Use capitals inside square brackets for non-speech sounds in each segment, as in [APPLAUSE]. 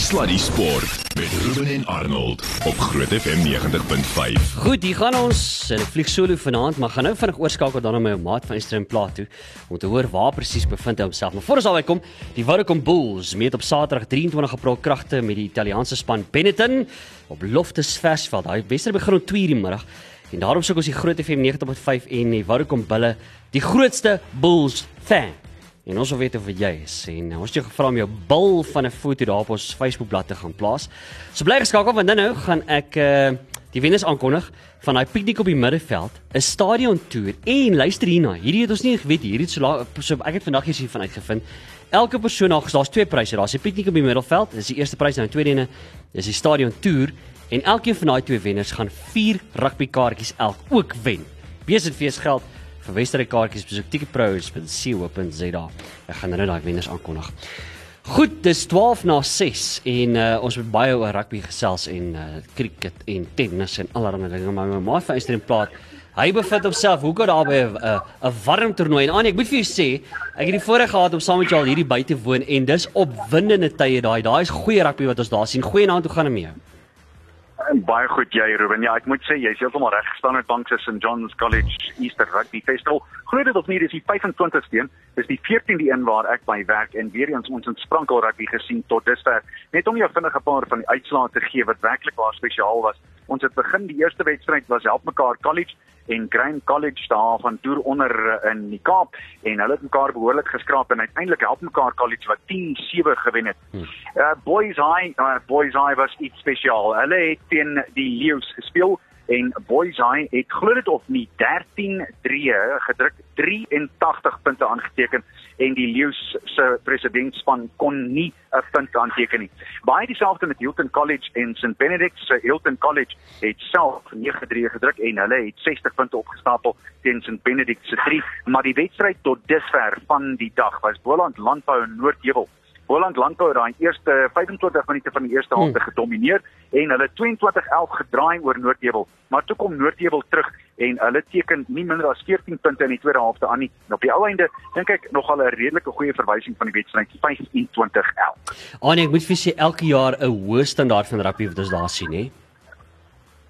Sluddy Sport met Ruben en Arnold op Groot FM 90.5. Goed, hier gaan ons. Hulle vlieg solo vanaand, maar gaan nou vinnig oorskakel dan na my maat van Eastern Plateau om te hoor waar presies bevind hy homself. Maar voor ons albei kom, die Vodacom Bulls meet op Saterdag 23 April kragte met die Italiaanse span Benetton op Loftus Versveld. Daai wedstryd begin om 2:00 die middag. En daarom soek ons die Groot FM 90.5 en die Vodacom Bulle, die grootste Bulls fan. En ons wil weet of jy is en ons het jou gevra om jou bil van 'n foto daar op ons Facebookblad te gaan plaas. So bly geskakel want nou gaan ek uh die wenners aankondig van daai piknik op die middeveld, 'n stadion toer. En luister hierna, hierdie het ons nie geweet hierdie het so so ek het vandag hier van uitgevind. Elke persoon daar, daar's twee pryse. Daar's 'n piknik op die middeveld, dis die eerste prys en die tweede ene is die stadion toer en elkeen van daai twee wenners gaan 4 rugbykaartjies elk ook wen. Besigheid geld vir wedstryd kaartjies besoek ticketpros.co.za. Ek gaan nou daai wenners aankondig. Goed, dis 12 na 6 en uh, ons het baie oor rugby gesels en uh, cricket en tennis en allerlei dinge maar my maat van Eastern Plaat Hy bevind homself hoekom daar by 'n 'n warm toernooi en aan ek moet vir jou sê, ek het die voorreg gehad om saam met jou hierdie by te woon en dis opwindende tye daai. Daai is goeie rugby wat ons daar sien. Goeie naam toe gaan hom mee. Baie goed jy Ruben. Ja, ek moet sê jy's heeltemal reg gestaan met Banks St John's College Easter Rugby Festival. Glo dit of nie, dis die 25ste een. Dis die 14de een waar ek by werk en weer eens ons in sprankel rugby gesien tot dusver. Net om jou vinnige paar van die uitslae te gee wat werklik waar spesiaal was. Ons het begin die eerste wedstryd was help mekaar College en Graham College daar van toer onder eh, in die Kaap en hulle het mekaar behoorlik geskraap en uiteindelik help mekaar College wat 10-7 gewen het. Hmm. Uh, boys High, uh, Boys High was iets spesiaal. Hulle het teen die Leeu's gespeel en Boys High het glo dit of nie 13-3 gedruk 83 punte aangeteken en die Leeu's se presidentspan kon nie 'n punt aanteken nie. Baie dieselfde met Hilton College en St Benedict's. Hilton College het self 9-3 gedruk en hulle het 60 punte opgestapel teen St Benedict's se 3, maar die wedstryd tot dusver van die dag was Boland Landbou en Noordheuwel Holland Landbou het daai eerste 25 minute van die eerste helfte hmm. gedomeineer en hulle 22-11 gedraai oor Noordheuwel. Maar toe kom Noordheuwel terug en hulle teken nie minder as 14 punte in die tweede helfte aan nie. En op die ou einde dink ek nog al 'n redelike goeie verwysing van die wedstryd 25-11. Anie, ek moet vir sê elke jaar 'n hoë standaard van rugby wat ons daar sien, hè.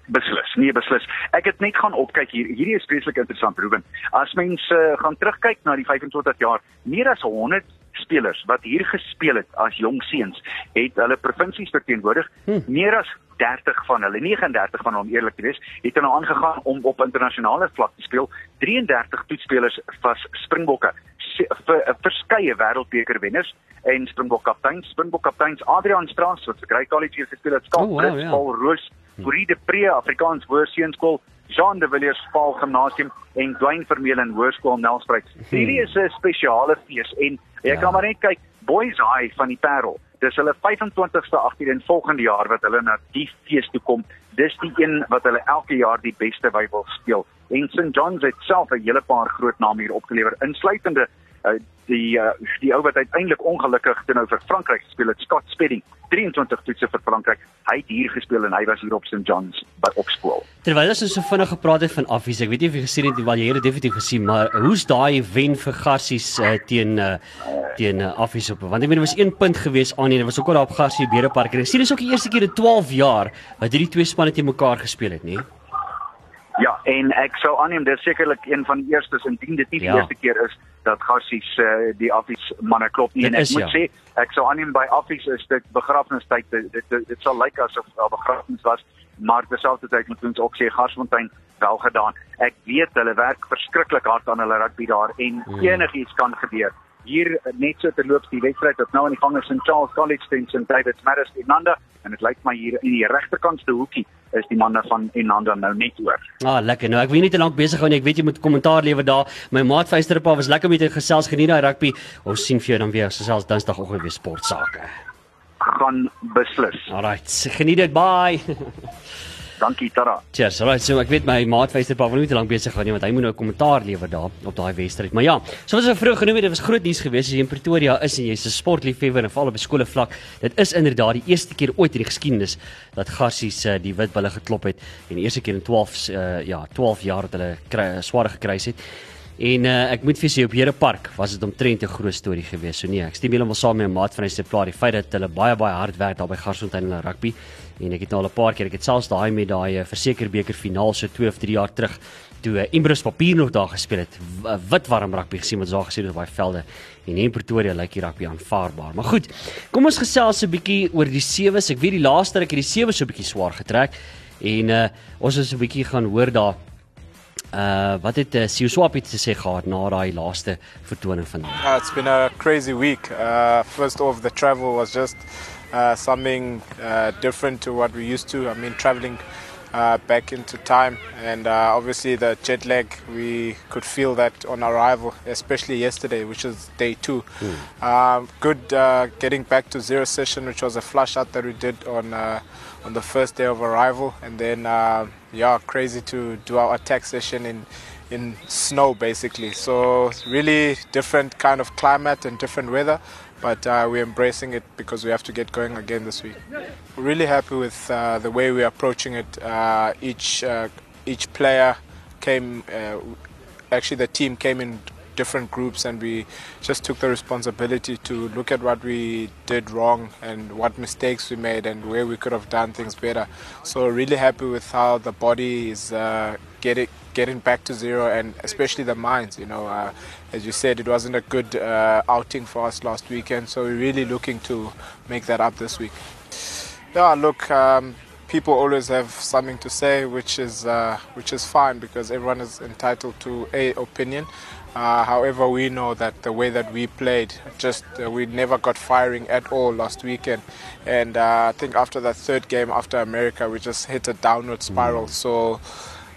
Beslis, nee beslis. Ek het net gaan opkyk hier. Hierdie is vreeslik interessant, Ruben. As mense uh, gaan terugkyk na die 25 jaar, meer as 100 spelers wat hier gespeel het as jong seuns, het hulle provinsies verteenwoordig. Hm. Meer as 30 van hulle, 39 van hom eerlik te wees, het nou aangegaan om op internasionale vlak te speel. 33 toetspelers was Springbokke vir verskeie wêreldbeker wenners en Springbok kaptein, Springbok kapteins Adrian Straas wat vir Grey College hier gespeel het, Skalk, oh, wow, ja. Paul Roos, Fourie de Pre, Afrikaans Hoërseunskool, Jean de Villiers Paul Gimnasium en Dwayne Vermeulen Hoërskool Nelspruit. Hmm. Hierdie is 'n spesiale fees en jy ja. kan maar net kyk Boys High van die Parel. Dis hulle 25ste 18 en volgende jaar wat hulle na die fees toe kom. Dis die een wat hulle elke jaar die beste by wil speel. En St John's het self 'n hele paar groot name hier opgelewer, insluitende uh, die uh, die ou wat uiteindelik ongelukkig teenoor vir Frankryk gespeel het, Scott Spedding, 23 toetse vir Frankryk. Hy het hier gespeel en hy was hier op St John's by op skool. Terwyl ons so vinnig gepraat het van affies, ek weet nie of jy gesien het wel jy het definitief gesien, maar hoe's daai wen vir Garsies uh, teen uh, teen uh, affies op? Want ek weet dit was 1 punt gewees aan en dit was ook al daar op Garsie Bedepark. Ek sien dis ook die eerste keer in 12 jaar wat hierdie twee spanne teen mekaar gespeel het, nie? Ja, en ek sou aanneem dis sekerlik een van die eerstes indien dit nie die ja. eerste keer is dat Gassies uh, die Affies manne klop nie dit en ek is, moet ja. sê ek sou aanneem by Affies is dit begrafnistyd dit dit, dit, dit sal lyk asof daar begrafnis was maar terselfdertyd moet ons ook sê Garsfontein wel gedaan. Ek weet hulle werk verskriklik hard aan hulle rugby daar en hmm. enigiets kan gebeur hier net so te loop die wedstryd wat nou aan die gang is in Charles College teen St David's Maris Enanda en dit lyk my hier in die regterkantste hoekie is die manne van Enanda nou net oor. Ah lekker. Nou ek weet nie te lank besig hou nie. Ek weet jy moet kommentaar lewer daar. My maat Vysterpa was lekker met jou gesels geniet daai rugby. Ons sien vir jou dan weer gesels Dinsdagoggend weer sportsake. Gaan beslis. Alright. Geniet dit. Bye. [LAUGHS] Dankie Tara. Cheers. Alright, so ek weet my maat Wyster pa wil nie te lank besig gaan nie want hy moet nou 'n kommentaar lewer daar op daai wedstryd. Maar ja, soos ons vroeër genoem het, dit was groot nuus geweest as jy in Pretoria is en jy's 'n sportliefhebber en val op skole vlak. Dit is inderdaad die eerste keer ooit in die geskiedenis dat Garsies uh, die witbulle geklop het en die eerste keer in 12 uh, ja, 12 jaar dat hulle swaar gekry het. En uh, ek moet vir sê op Here Park was dit omtrent 'n groot storie geweest. So nee, ek stem heeltemal saam met my maat van die plaas. Die feit dat hulle baie baie hard werk daar by Garsfontein in rugby en ek het nou al 'n paar keer, ek het selfs daai met daai uh, verseker beker finaal so 2 of 3 jaar terug toe uh, Imbros Papier nog daar gespeel het. Wit warm rugby gesien wat daar gesien het op daai velde. En in Pretoria lyk die rugby aanvaarbaar. Maar goed, kom ons gesels 'n bietjie oor die sewes. Ek weet die laaste ruk het die sewes so 'n bietjie swaar getrek en uh, ons is 'n bietjie gaan hoor daar Uh wat het uh, Siuswapi te sê gehad na daai laaste vertoning vandag? Uh, it's been a crazy week. Uh first off the travel was just uh something uh different to what we used to. I mean traveling uh back into time and uh obviously the jet lag we could feel that on arrival especially yesterday which is day 2. Mm. Um good uh getting back to zero session which was a flush out that we did on uh on the first day of arrival, and then uh, yeah, crazy to do our attack session in in snow basically. So really different kind of climate and different weather, but uh, we're embracing it because we have to get going again this week. We're really happy with uh, the way we're approaching it. Uh, each uh, each player came. Uh, actually, the team came in different groups and we just took the responsibility to look at what we did wrong and what mistakes we made and where we could have done things better. So really happy with how the body is uh, getting getting back to zero and especially the minds. You know, uh, as you said, it wasn't a good uh, outing for us last weekend, so we're really looking to make that up this week. Yeah, look. Um, people always have something to say, which is uh, which is fine because everyone is entitled to a opinion. Uh, however, we know that the way that we played, just uh, we never got firing at all last weekend, and uh, I think after that third game after America, we just hit a downward spiral. Mm. So.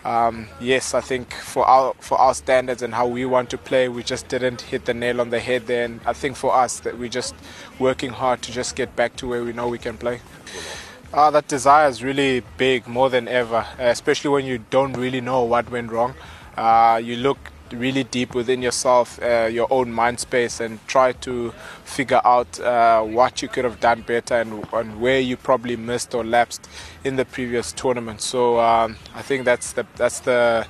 Um, yes, I think for our for our standards and how we want to play, we just didn't hit the nail on the head. Then I think for us that we're just working hard to just get back to where we know we can play. Uh, that desire is really big, more than ever, especially when you don't really know what went wrong. Uh, you look really deep within yourself, uh, your own mind space, and try to figure out uh, what you could have done better and, and, where you probably missed or lapsed in the previous tournament. So um, I think that's the that's the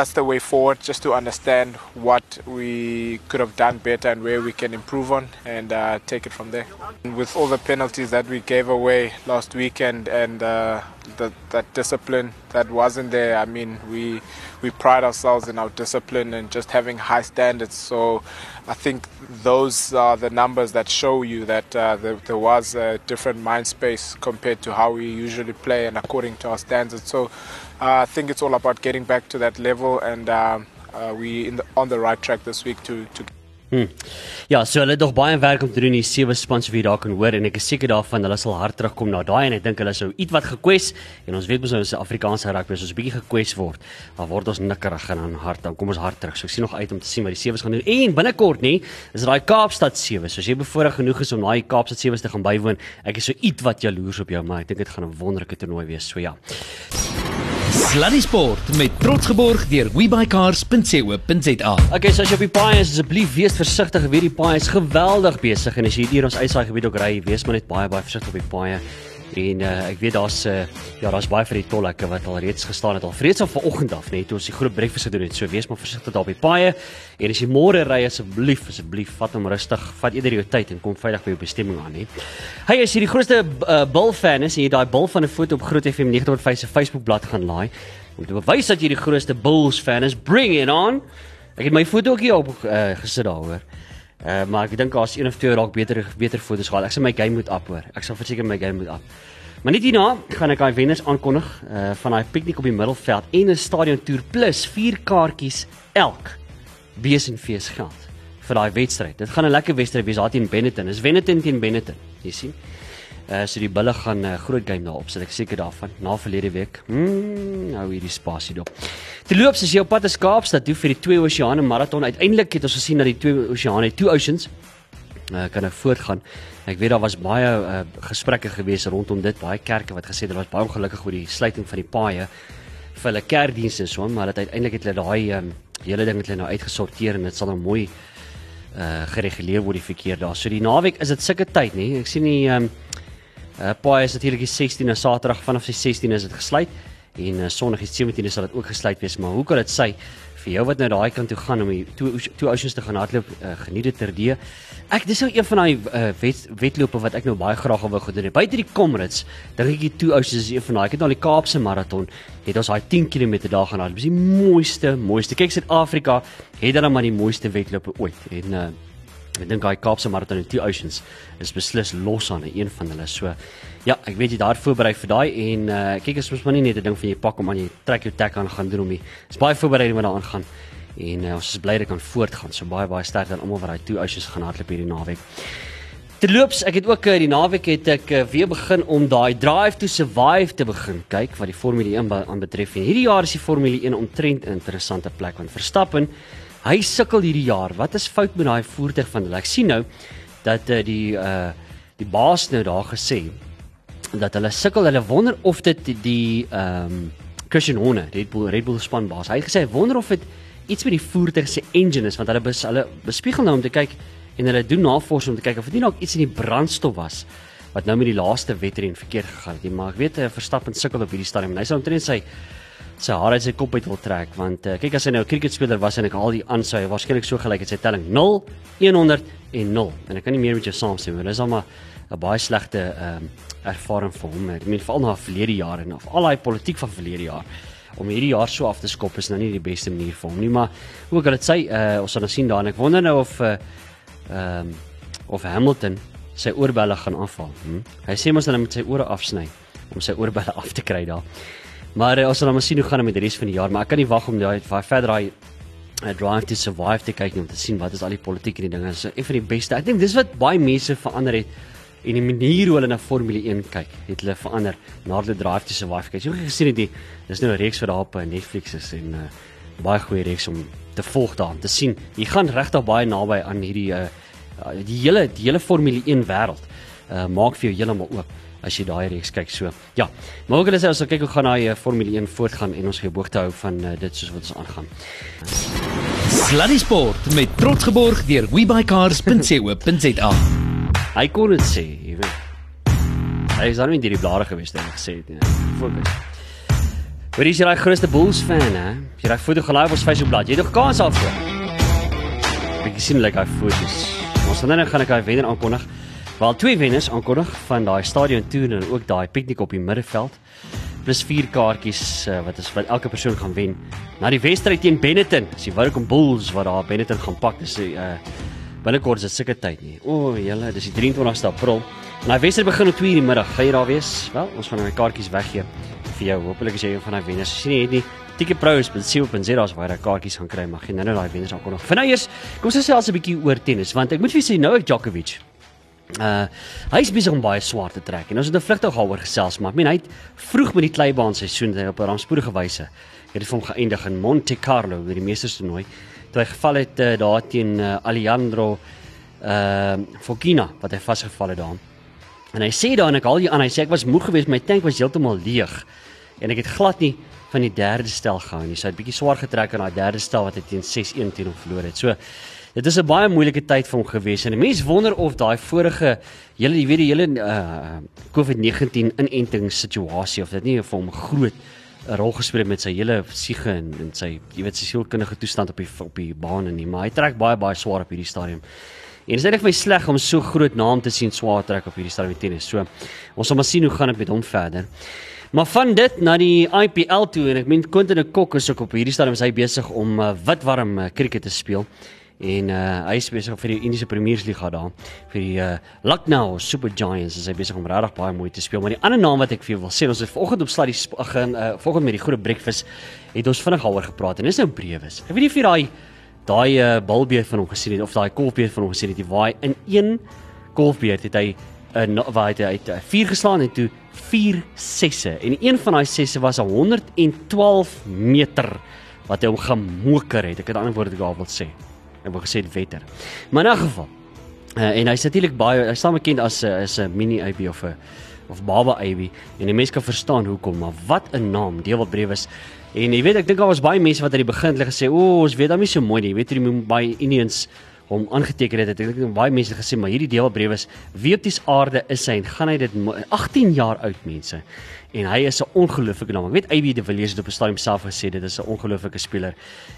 that's the way forward just to understand what we could have done better and where we can improve on and uh, take it from there. And with all the penalties that we gave away last weekend and uh, the, that discipline that wasn't there, I mean, we we pride ourselves in our discipline and just having high standards. So I think those are the numbers that show you that uh, there, there, was a different mind space compared to how we usually play and according to our standards. So I think it's all about getting back to that level, and um, uh, we in the, on the right track this week to to. Hmm. Ja, so hulle het nog baie werk om te doen die sewe spans wie daar kan hoor en ek is seker daarvan hulle sal hard terugkom na daai en ek dink hulle sou ietwat gekwes en ons weet mos nou is Afrikaanse rugby as ons bietjie gekwes word, dan word ons nikkerig en dan hard dan kom ons hard terug. So ek sien nog uit om te sien wat die sewe gaan doen. En binnekort nê, is daai Kaapstad sewe. So as jy bevoorreg genoeg is om daai Kaapstad sewe te gaan bywoon, ek is so ietwat jaloers op jou, maar ek dink dit gaan 'n wonderlike toernooi wees. So ja. Sluddy Sport met trots geborg deur webycars.co.za. Okay, so as jy op die paai is, asseblief wees versigtig. Weet die paai is geweldig besig en as jy hier ons uitsaai gebied ook ry, wees maar net baie baie versigtig op die paai. En uh, ek weet daar's uh, ja, daar's baie vir die tolhekke wat al reeds gestaan het al vreeds al vanoggend af, net ons die groot breakfast gedoen het. So wees maar versigtig daar op die paaie. En as jy môre ry asseblief, asseblief vat hom rustig, vat eerder jou tyd en kom veilig by jou bestemming aan, hè. Hey, as jy die grootste uh, Bull fan is en jy daai Bull van 'n foto op Groot FM 90.5 se Facebook bladsy gaan laai om te bewys dat jy die grootste Bulls fan is, bring it on. Ek het my foto ook hier op uh, gesit daaroor. Uh, maar ek dink daar's een of twee dalk beter beter foto's gehad. Ek sal my game moet up hoor. Ek sal verseker my game moet up. Maar net hierna gaan ek daai wenners aankondig uh van daai piknik op die middelveld en 'n stadion toer plus 4 kaartjies elk. Besenfees geld vir daai wedstryd. Dit gaan 'n lekker wedstryd wees daar teen Benetton. Dis Benetton teen Benetton. Jy sien? Uh so die bulle gaan 'n uh, groot game daarop sit. Ek seker daarvan. Na verlede week. Mm, nou hierdie spasie dop. Te loop as jy op pad is Kaapstad toe vir die twee oseane marathon. Uiteindelik het ons gesien dat die twee oseane, two oceans uh, kan nou voortgaan. Ek weet daar was baie uh, gesprekke gewees rondom dit, baie kerke wat gesê het hulle was baie ongelukkig oor die sluiting van die paaie vir hulle kerkdienste so, maar dit uiteindelik het hulle daai um, hele ding het hulle nou uitgesorteer en dit sal nou mooi uh gereguleer word die verkeer daar. So die naweek is dit sulke tyd, nê? Ek sien die um uh paaie is natuurlik die 16de Saterdag vanaf die 16de is dit gesluit en uh, Sondag die 17de sal dit ook gesluit wees, maar hoe kan dit sy vir jou wat nou daai kant toe gaan om die twee twee oceans te gaan hardloop, uh, geniet dit terdee. Ek dis nou een van daai uh, wet, wedlope wat ek nou baie graag wou gedoen het. Buite die Comrades, dink ek die twee oceans is een van daai. Ek het al die Kaapse maraton, het ons daai 10 km daar gaan hardloop. Dis die mooiste, mooiste. Kyk Suid-Afrika het dan maar die mooiste wedlope ooit. En uh, ek dink daai Kaapse maraton en Two Oceans is beslis los aan een van hulle. So ja, ek weet jy daar voorberei vir daai en uh, kyk as ons maar nie net 'n ding van jy pak om aan jy trek jou tek aan gaan doen om die is baie voorbereiding wat daaraan gaan en uh, ons is bly dit kan voortgaan. So baie baie sterk aan almal wat daai Two Oceans gaan hardloop hierdie naweek. Terloops, ek het ook uh, die naweek het ek weer begin om daai Drive to Survive te begin kyk wat die Formule 1 aan betref. En hierdie jaar is die Formule 1 omtrent 'n interessante plek want Verstappen Hy sukkel hierdie jaar. Wat is fout met daai voertuig van hulle? Ek sien nou dat uh, die uh die baas nou daar gesê dat hulle sukkel. Hulle wonder of dit die ehm um, Christian Horner, Red Bull Red Bull span baas. Hy het gesê hy wonder of dit iets met die voertuig se engine is want hulle bes, hulle bespiegel nou om te kyk en hulle doen navorsing om te kyk of dit nie dalk iets in die brandstof was wat nou met die laaste wedren verkeerd gegaan het nie. Maar ek weet hy Verstappen sukkel op hierdie stadium. Hy sou omtrent sy sy hare uit sy kop uit wil trek want uh, kyk as hy nou 'n cricketspeler was en ek al die aan sy waarskynlik so gelyk het sy telling 0 100 en 0 en ek kan nie meer met jou saamstem maar dis al maar 'n baie slegte ehm um, ervaring vir hom. Ek meen veral na verlede jare en of al daai politiek van verlede jaar om hierdie jaar so af te skop is nou nie die beste manier vir hom nie maar ook al dit sê uh, ons sal nou sien daar en ek wonder nou of eh, ehm uh, um, of Hamilton sy oorbelle gaan afval hm? hy sê mos hulle moet sy ore afsny om sy oorbelle af te kry daar Maar uh, ons sal dan sien hoe gaan dit met die res van die jaar, maar ek kan nie wag om daai verder daai uh, drive to survive te kyk nie om te sien wat is al die politiek en die dinge. Een van die beste. Ek dink dis wat baie mense verander het en die manier hoe hulle na Formule 1 kyk, het hulle verander na die drive to survive kyk. Jy het gesien dit dis nou 'n reeks wat daar op Netflix is en uh, baie goeie reeks om te volg daar om te sien. Jy gaan regtig baie naby aan hierdie uh, die hele die hele Formule 1 wêreld. Uh, maak vir jou heeltemal oop as jy daai reeks kyk. So, ja. Maar ook hulle sê ons sal kyk hoe gaan daai uh, Formule 1 voortgaan en ons geboog te hou van uh, dit soos wat ons aangaan. Sluddy Sport met trots geborg deur webycars.co.za. Hy kon dit sê, jy weet. Hy is dan nie deur die blare gewees het gesê het nie. Fokus. Wat is jy daai grootste Bulls fan hè? Jy raai foto gelaai op ons Facebook bladsy. Jy het nog kans af. Ek sien like hy foto's. Ons dan nou gaan ek hy wenner aankondig. Wel twee wenners aankondig van daai stadion toer en ook daai piknik op die middeveld. Plus vier kaartjies uh, wat is wat elke persoon gaan wen. Na die wedstryd teen Benetton, as die Woukom Bulls wat daar Benetton gaan pak, dis uh, binnekort is dit seker tyd nie. O, julle, dis die 23ste April. En daai wedstryd begin om 2:00 in die middag. Gaan jy daar wees? Wel, ons gaan daai kaartjies weggee vir jou. Hoopelik is jy een van daai wenners. As jy het nie, ticketpros.co.za is waar jy kaartjies gaan kry, maar geen nou daai wenners aankondig. Vir nou eers, kom ons alse 'n bietjie oor tennis, want ek moet vir julle sê nou ek Djokovic Uh hy is besig om baie swaar te trek en ons het 'n vlugtig daaroor gesels maar ek meen hy het vroeg met die kleibaan seisoen op 'n rampspoedige wyse het dit vir hom geëindig in Monte Carlo by die meesterstoernooi toe hy geval het uh, daar teen uh, Alejandro uh Fokina wat hy vasgeval het daar. En hy sê daar en ek al die aan hy sê ek was moeg geweest my tank was heeltemal leeg en ek het glad nie van die derde stel gehou nie. So hy het bietjie swaar getrek aan daai derde stel wat hy teen 6-1 teen hom verloor het. So Dit is 'n baie moeilike tyd vir hom gewees en mense wonder of daai vorige hele jy weet die hele uh, COVID-19 inenting situasie of dit nie vir hom groot 'n rol gespeel met sy hele siege en en sy jy weet sy sielkundige toestand op die op die baan en nie maar hy trek baie baie swaar op hierdie stadium. En dit is eintlik vir my sleg om so groot naam te sien swaar trek op hierdie stadium tennis. So ons sal maar sien hoe gaan dit met hom verder. Maar van dit na die IPL toe en ek meen Quentin de Kock is ook op hierdie stadium is hy besig om uh, witwarm uh, cricket te speel en uh, hy is besig vir die Indiese Premiersliga daar vir die uh, Lucknow Super Giants is hy besig om regtig baie mooi te speel. Maar die ander naam wat ek vir jou wil sê ons het vanoggend op sluddy begin uh, vanoggend met die groot breakfast het ons vinnig daaroor gepraat en dis nou Brewes. Ek weet nie of jy daai daai uh, balbeet van hom gesien het of daai golfbeet van hom gesien het. Die waai in een golfbeet het hy 'n uh, waar hy uit 4 uh, geslaan en toe 4 sesse. En een van daai sesse was 112 meter wat hy hom gemoker het. Ek het ander woorde daar wil sê Ek wou gesê wetter. Maar in 'n geval. Uh, en hy's natuurlik baie hy staan bekend as 'n uh, is 'n mini AB of 'n of baba AB en die mense kan verstaan hoekom, maar wat 'n naam, deel wat brewe is. En jy weet ek dink daar was baie mense wat aan die begin hulle gesê, "O, ons weet hom nie so mooi nie. Jy weet jy moet baie Indians hom aangeteken het. Ek dink baie mense het gesê maar hierdie Dewald Brewe is wie op die aarde is hy en gaan hy dit mo- 18 jaar oud mense. En hy is 'n ongelooflike naam. Ek weet AB de Villiers het op 'n stadium self gesê dit is 'n ongelooflike speler.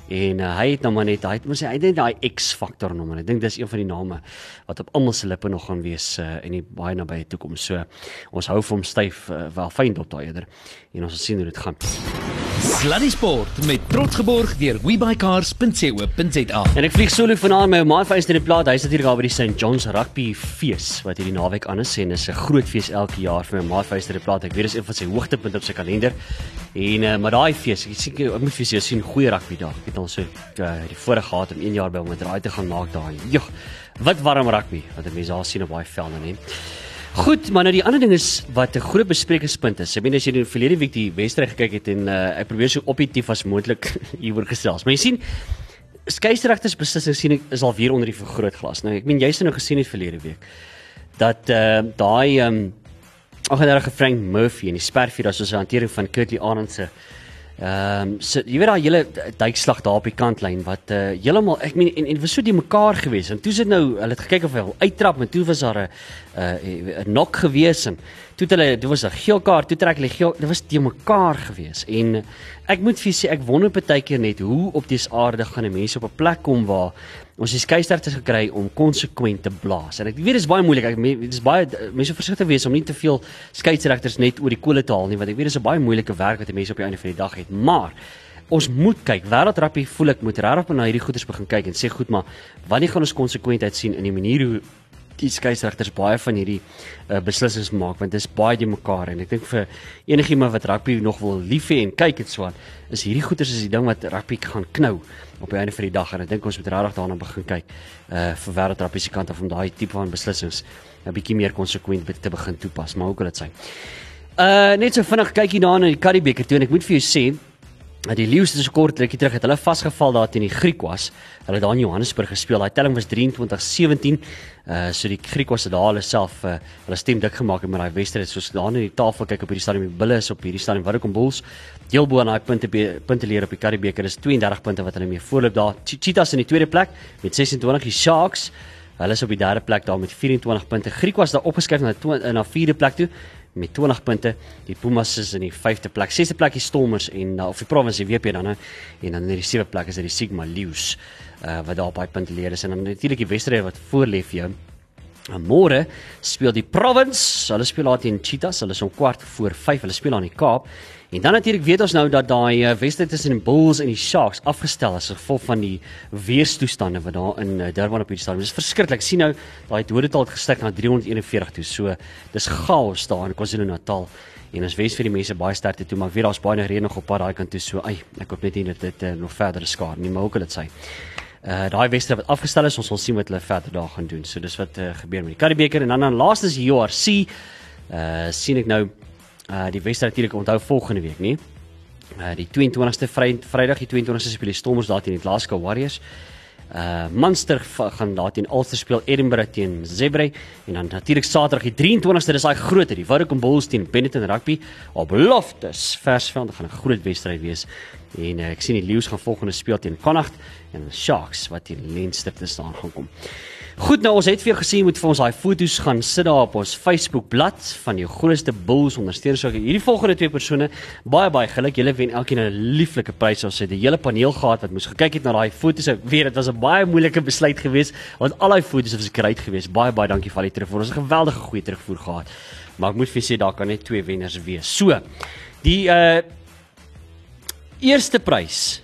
En uh, hy het nou maar net hy het mos hy het daai X-faktor en ek dink dis een van die name wat op almal se lippe nog gaan wees uh, in die baie nabye toekoms. So ons hou vir hom styf uh, wel fyn dop daai eerder en ons sal sien hoe dit gaan. Sluddy Sport met trots geborg deur webycars.co.za. En ek vlieg solo vanaand met my maat in die plaas. Hy's natuurlik daar by die St John's Rugby Fees wat hierdie naweek aan is en dis 'n groot fees elke jaar vir my maat in die plaas. Ek weet dis een van sy hoogtepunte op sy kalender. En uh, maar daai fees, ek sien ek moet vir jou sien goeie rugby daar. Ek het al so uh, die voorreg gehad om 1 jaar by hom met raai te gaan maak daar. Jogg, wat warm rugby wat mense daar sien op baie velde nie. Goed, maar nou die ander ding is wat 'n groot besprekingspunt is. Meen as jy die verlede week die wedstryd gekyk het en uh, ek probeer so objektief as moontlik [LAUGHS] hieroor gesels. Maar jy sien skeieregters beslissing sien ek is al weer onder die vergrootglas. Nou ek meen jy's nou gesien het verlede week dat uh, daai ehm um, 38 Frank Murphy en die spervuur as ons 'n hantering van Curtly Arnold se Ehm um, so jy weet daai hele duikslag daar op die kantlyn wat uh heeltemal ek meen en, en was so die mekaar gewees en toe sit nou hulle het gekyk of hy uittrap en toe was daar 'n 'n 'n nok gewees en toe hulle dit was 'n geel kaart toe trek hulle geel dit was te mekaar gewees. En ek moet vir sê ek wonder baie keer net hoe op dese aarde gaan 'n mens op 'n plek kom waar ons die skeieregters gekry om konsekwent te blaas. En ek weet dit is baie moeilik. Ek dit is baie mense versigtig wees om nie te veel skeieregters net oor die kole te haal nie want ek weet dit is 'n baie moeilike werk wat mense op die einde van die dag het. Maar ons moet kyk. Wêreld rappie voel ek moet regtig na hierdie goeders begin kyk en sê goed maar wanneer gaan ons konsekwentheid sien in die manier hoe die skeieregters baie van hierdie uh, beslissings maak want dit is baie die mekaar. En ek dink vir enigiemand wat rugby nog wil lief hê en kyk en so aan is hierdie goeters is die ding wat rugby gaan knou op die einde van die dag. En ek dink ons moet regtig daarna begin kyk uh vir wêreld rugby se kant af om daai tipe van beslissings 'n bietjie meer konsekwent te begin toepas. Maar hoe kan dit sy? Uh net so vinnig kykie daar na die Karibeker toe en ek moet vir jou sê die Lions so kort rukkie terug het hulle vasgeval daar teen die Griekwas. Hulle het daar in Johannesburg gespeel. Daai telling was 23-17. Uh so die Griekwas het daar hulle self uh, hulle stem dik gemaak met daai wedstryd. Soos daar in die tafel kyk op hierdie stadium die Bulls op hierdie stadium wat kom Bulls. Deel bo aan daai punte punte leer op die Karibeker is 32 punte wat hulle mee voorloop daar. Cheetahs in die tweede plek met 26 die Sharks Hulle is op die derde plek daar met 24 punte. Griekwas daar opgeskuif na na vierde plek toe met 20 punte. Die Pumas is in die 5de plek. 6de plek die Stormers en uh, of die Province die WP dan nou en dan in die 7de plek is dit die Sigma Lions uh, wat daar baie punte leer is en dan natuurlik die Westerre wat voorlê vir jou. Môre speel die Province, hulle speel daar teen Cheetahs, hulle is om kwart voor 5, hulle speel aan die Kaap. En dan natuurlik weet ons nou dat daai uh, wedstryd tussen die Bulls en die Sharks afgestel is as gevolg van die weerstoestande wat daar in uh, Durban op hierdie stadium. Dis verskriklik. Sien nou daai dodetal het gestyg na 341 toe. So dis chaos daar in KwaZulu-Natal. En ons wens vir die mense baie sterkte toe, maar weet daar's baie reën nog op pad daai kant toe. So, ai, ek hoop net nie dat dit uh, nog verder skaar nie, maar hoe kan dit sy? Uh daai wedstryd wat afgestel is, ons sal sien wat hulle verder daar gaan doen. So dis wat uh, gebeur met die Karibeker en dan dan laastens die URC. Uh sien ek nou uh die wedstryd natuurlik onthou volgende week, nie? Uh die 22ste vry, Vrydag die 22ste speel die Stormers daar teen die Glasgow Warriors. Uh Munster gaan daar teen Ulster speel Edinburgh teen Zebre en dan natuurlik Saterdag die 23ste dis daai groot die Woudekom Bulls teen Benetton Rugby op Loftus Versveld gaan 'n groot wedstryd wees en uh, ek sien die Lions gaan volgende speel teen Connacht en Sharks wat teen Leinster te staan gaan kom. Goed nou ons het vir jou gesê moet vir ons daai foto's gaan sit daar op ons Facebook bladsy van jou grootste bulls ondersteun so hierdie volgende twee persone baie baie geluk. Julle wen elkeen 'n lieflike prys. Ons het die hele paneel gehad wat moes gekyk het na daai foto's. Ek weet dit was 'n baie moeilike besluit geweest want al daai foto's was great geweest. Baie baie dankie vir al die terugvoer. Ons het 'n geweldige goeie terugvoer gehad. Maar ek moet vir sê daar kan net twee wenners wees. So die uh eerste prys.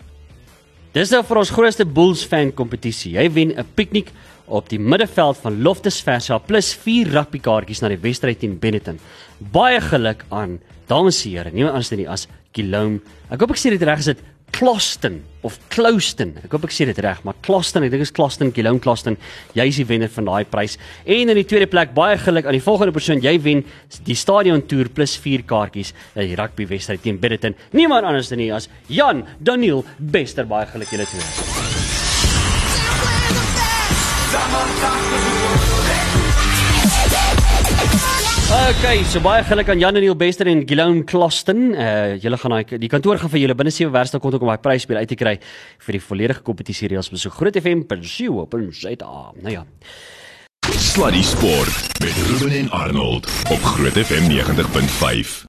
Dis nou vir ons grootste Bulls fan kompetisie. Jy wen 'n piknik op die middeveld van Loftus Versal plus 4 rugby kaartjies na die wedstryd teen Benetton. Baie geluk aan dames en here, niemand anders nie as Kilome. Ek hoop ek sê dit reg is dit Kloston of Clouston. Ek hoop ek sê dit reg, maar Kloston, ek dink is Kloston, Kilome Kloston. Jy is die wenner van daai prys. En in die tweede plek baie geluk aan die volgende persoon. Jy wen die stadion toer plus 4 kaartjies na die rugby wedstryd teen Benetton. Niemand anders nie as Jan Daniel Bester. Baie geluk julle twee. Okay, so baie geluk aan Jan en Neil Bester en Guillaume Klosten. Uh julle gaan daai die kantoor gaan vir julle binne 7 werksdae kon om daai prysspel uit te kry vir die volledige kompetisie reëls besoek grootfm.co.za. Nou ja. Sluddy Sport met Ruben en Arnold op Groot FM 90.5.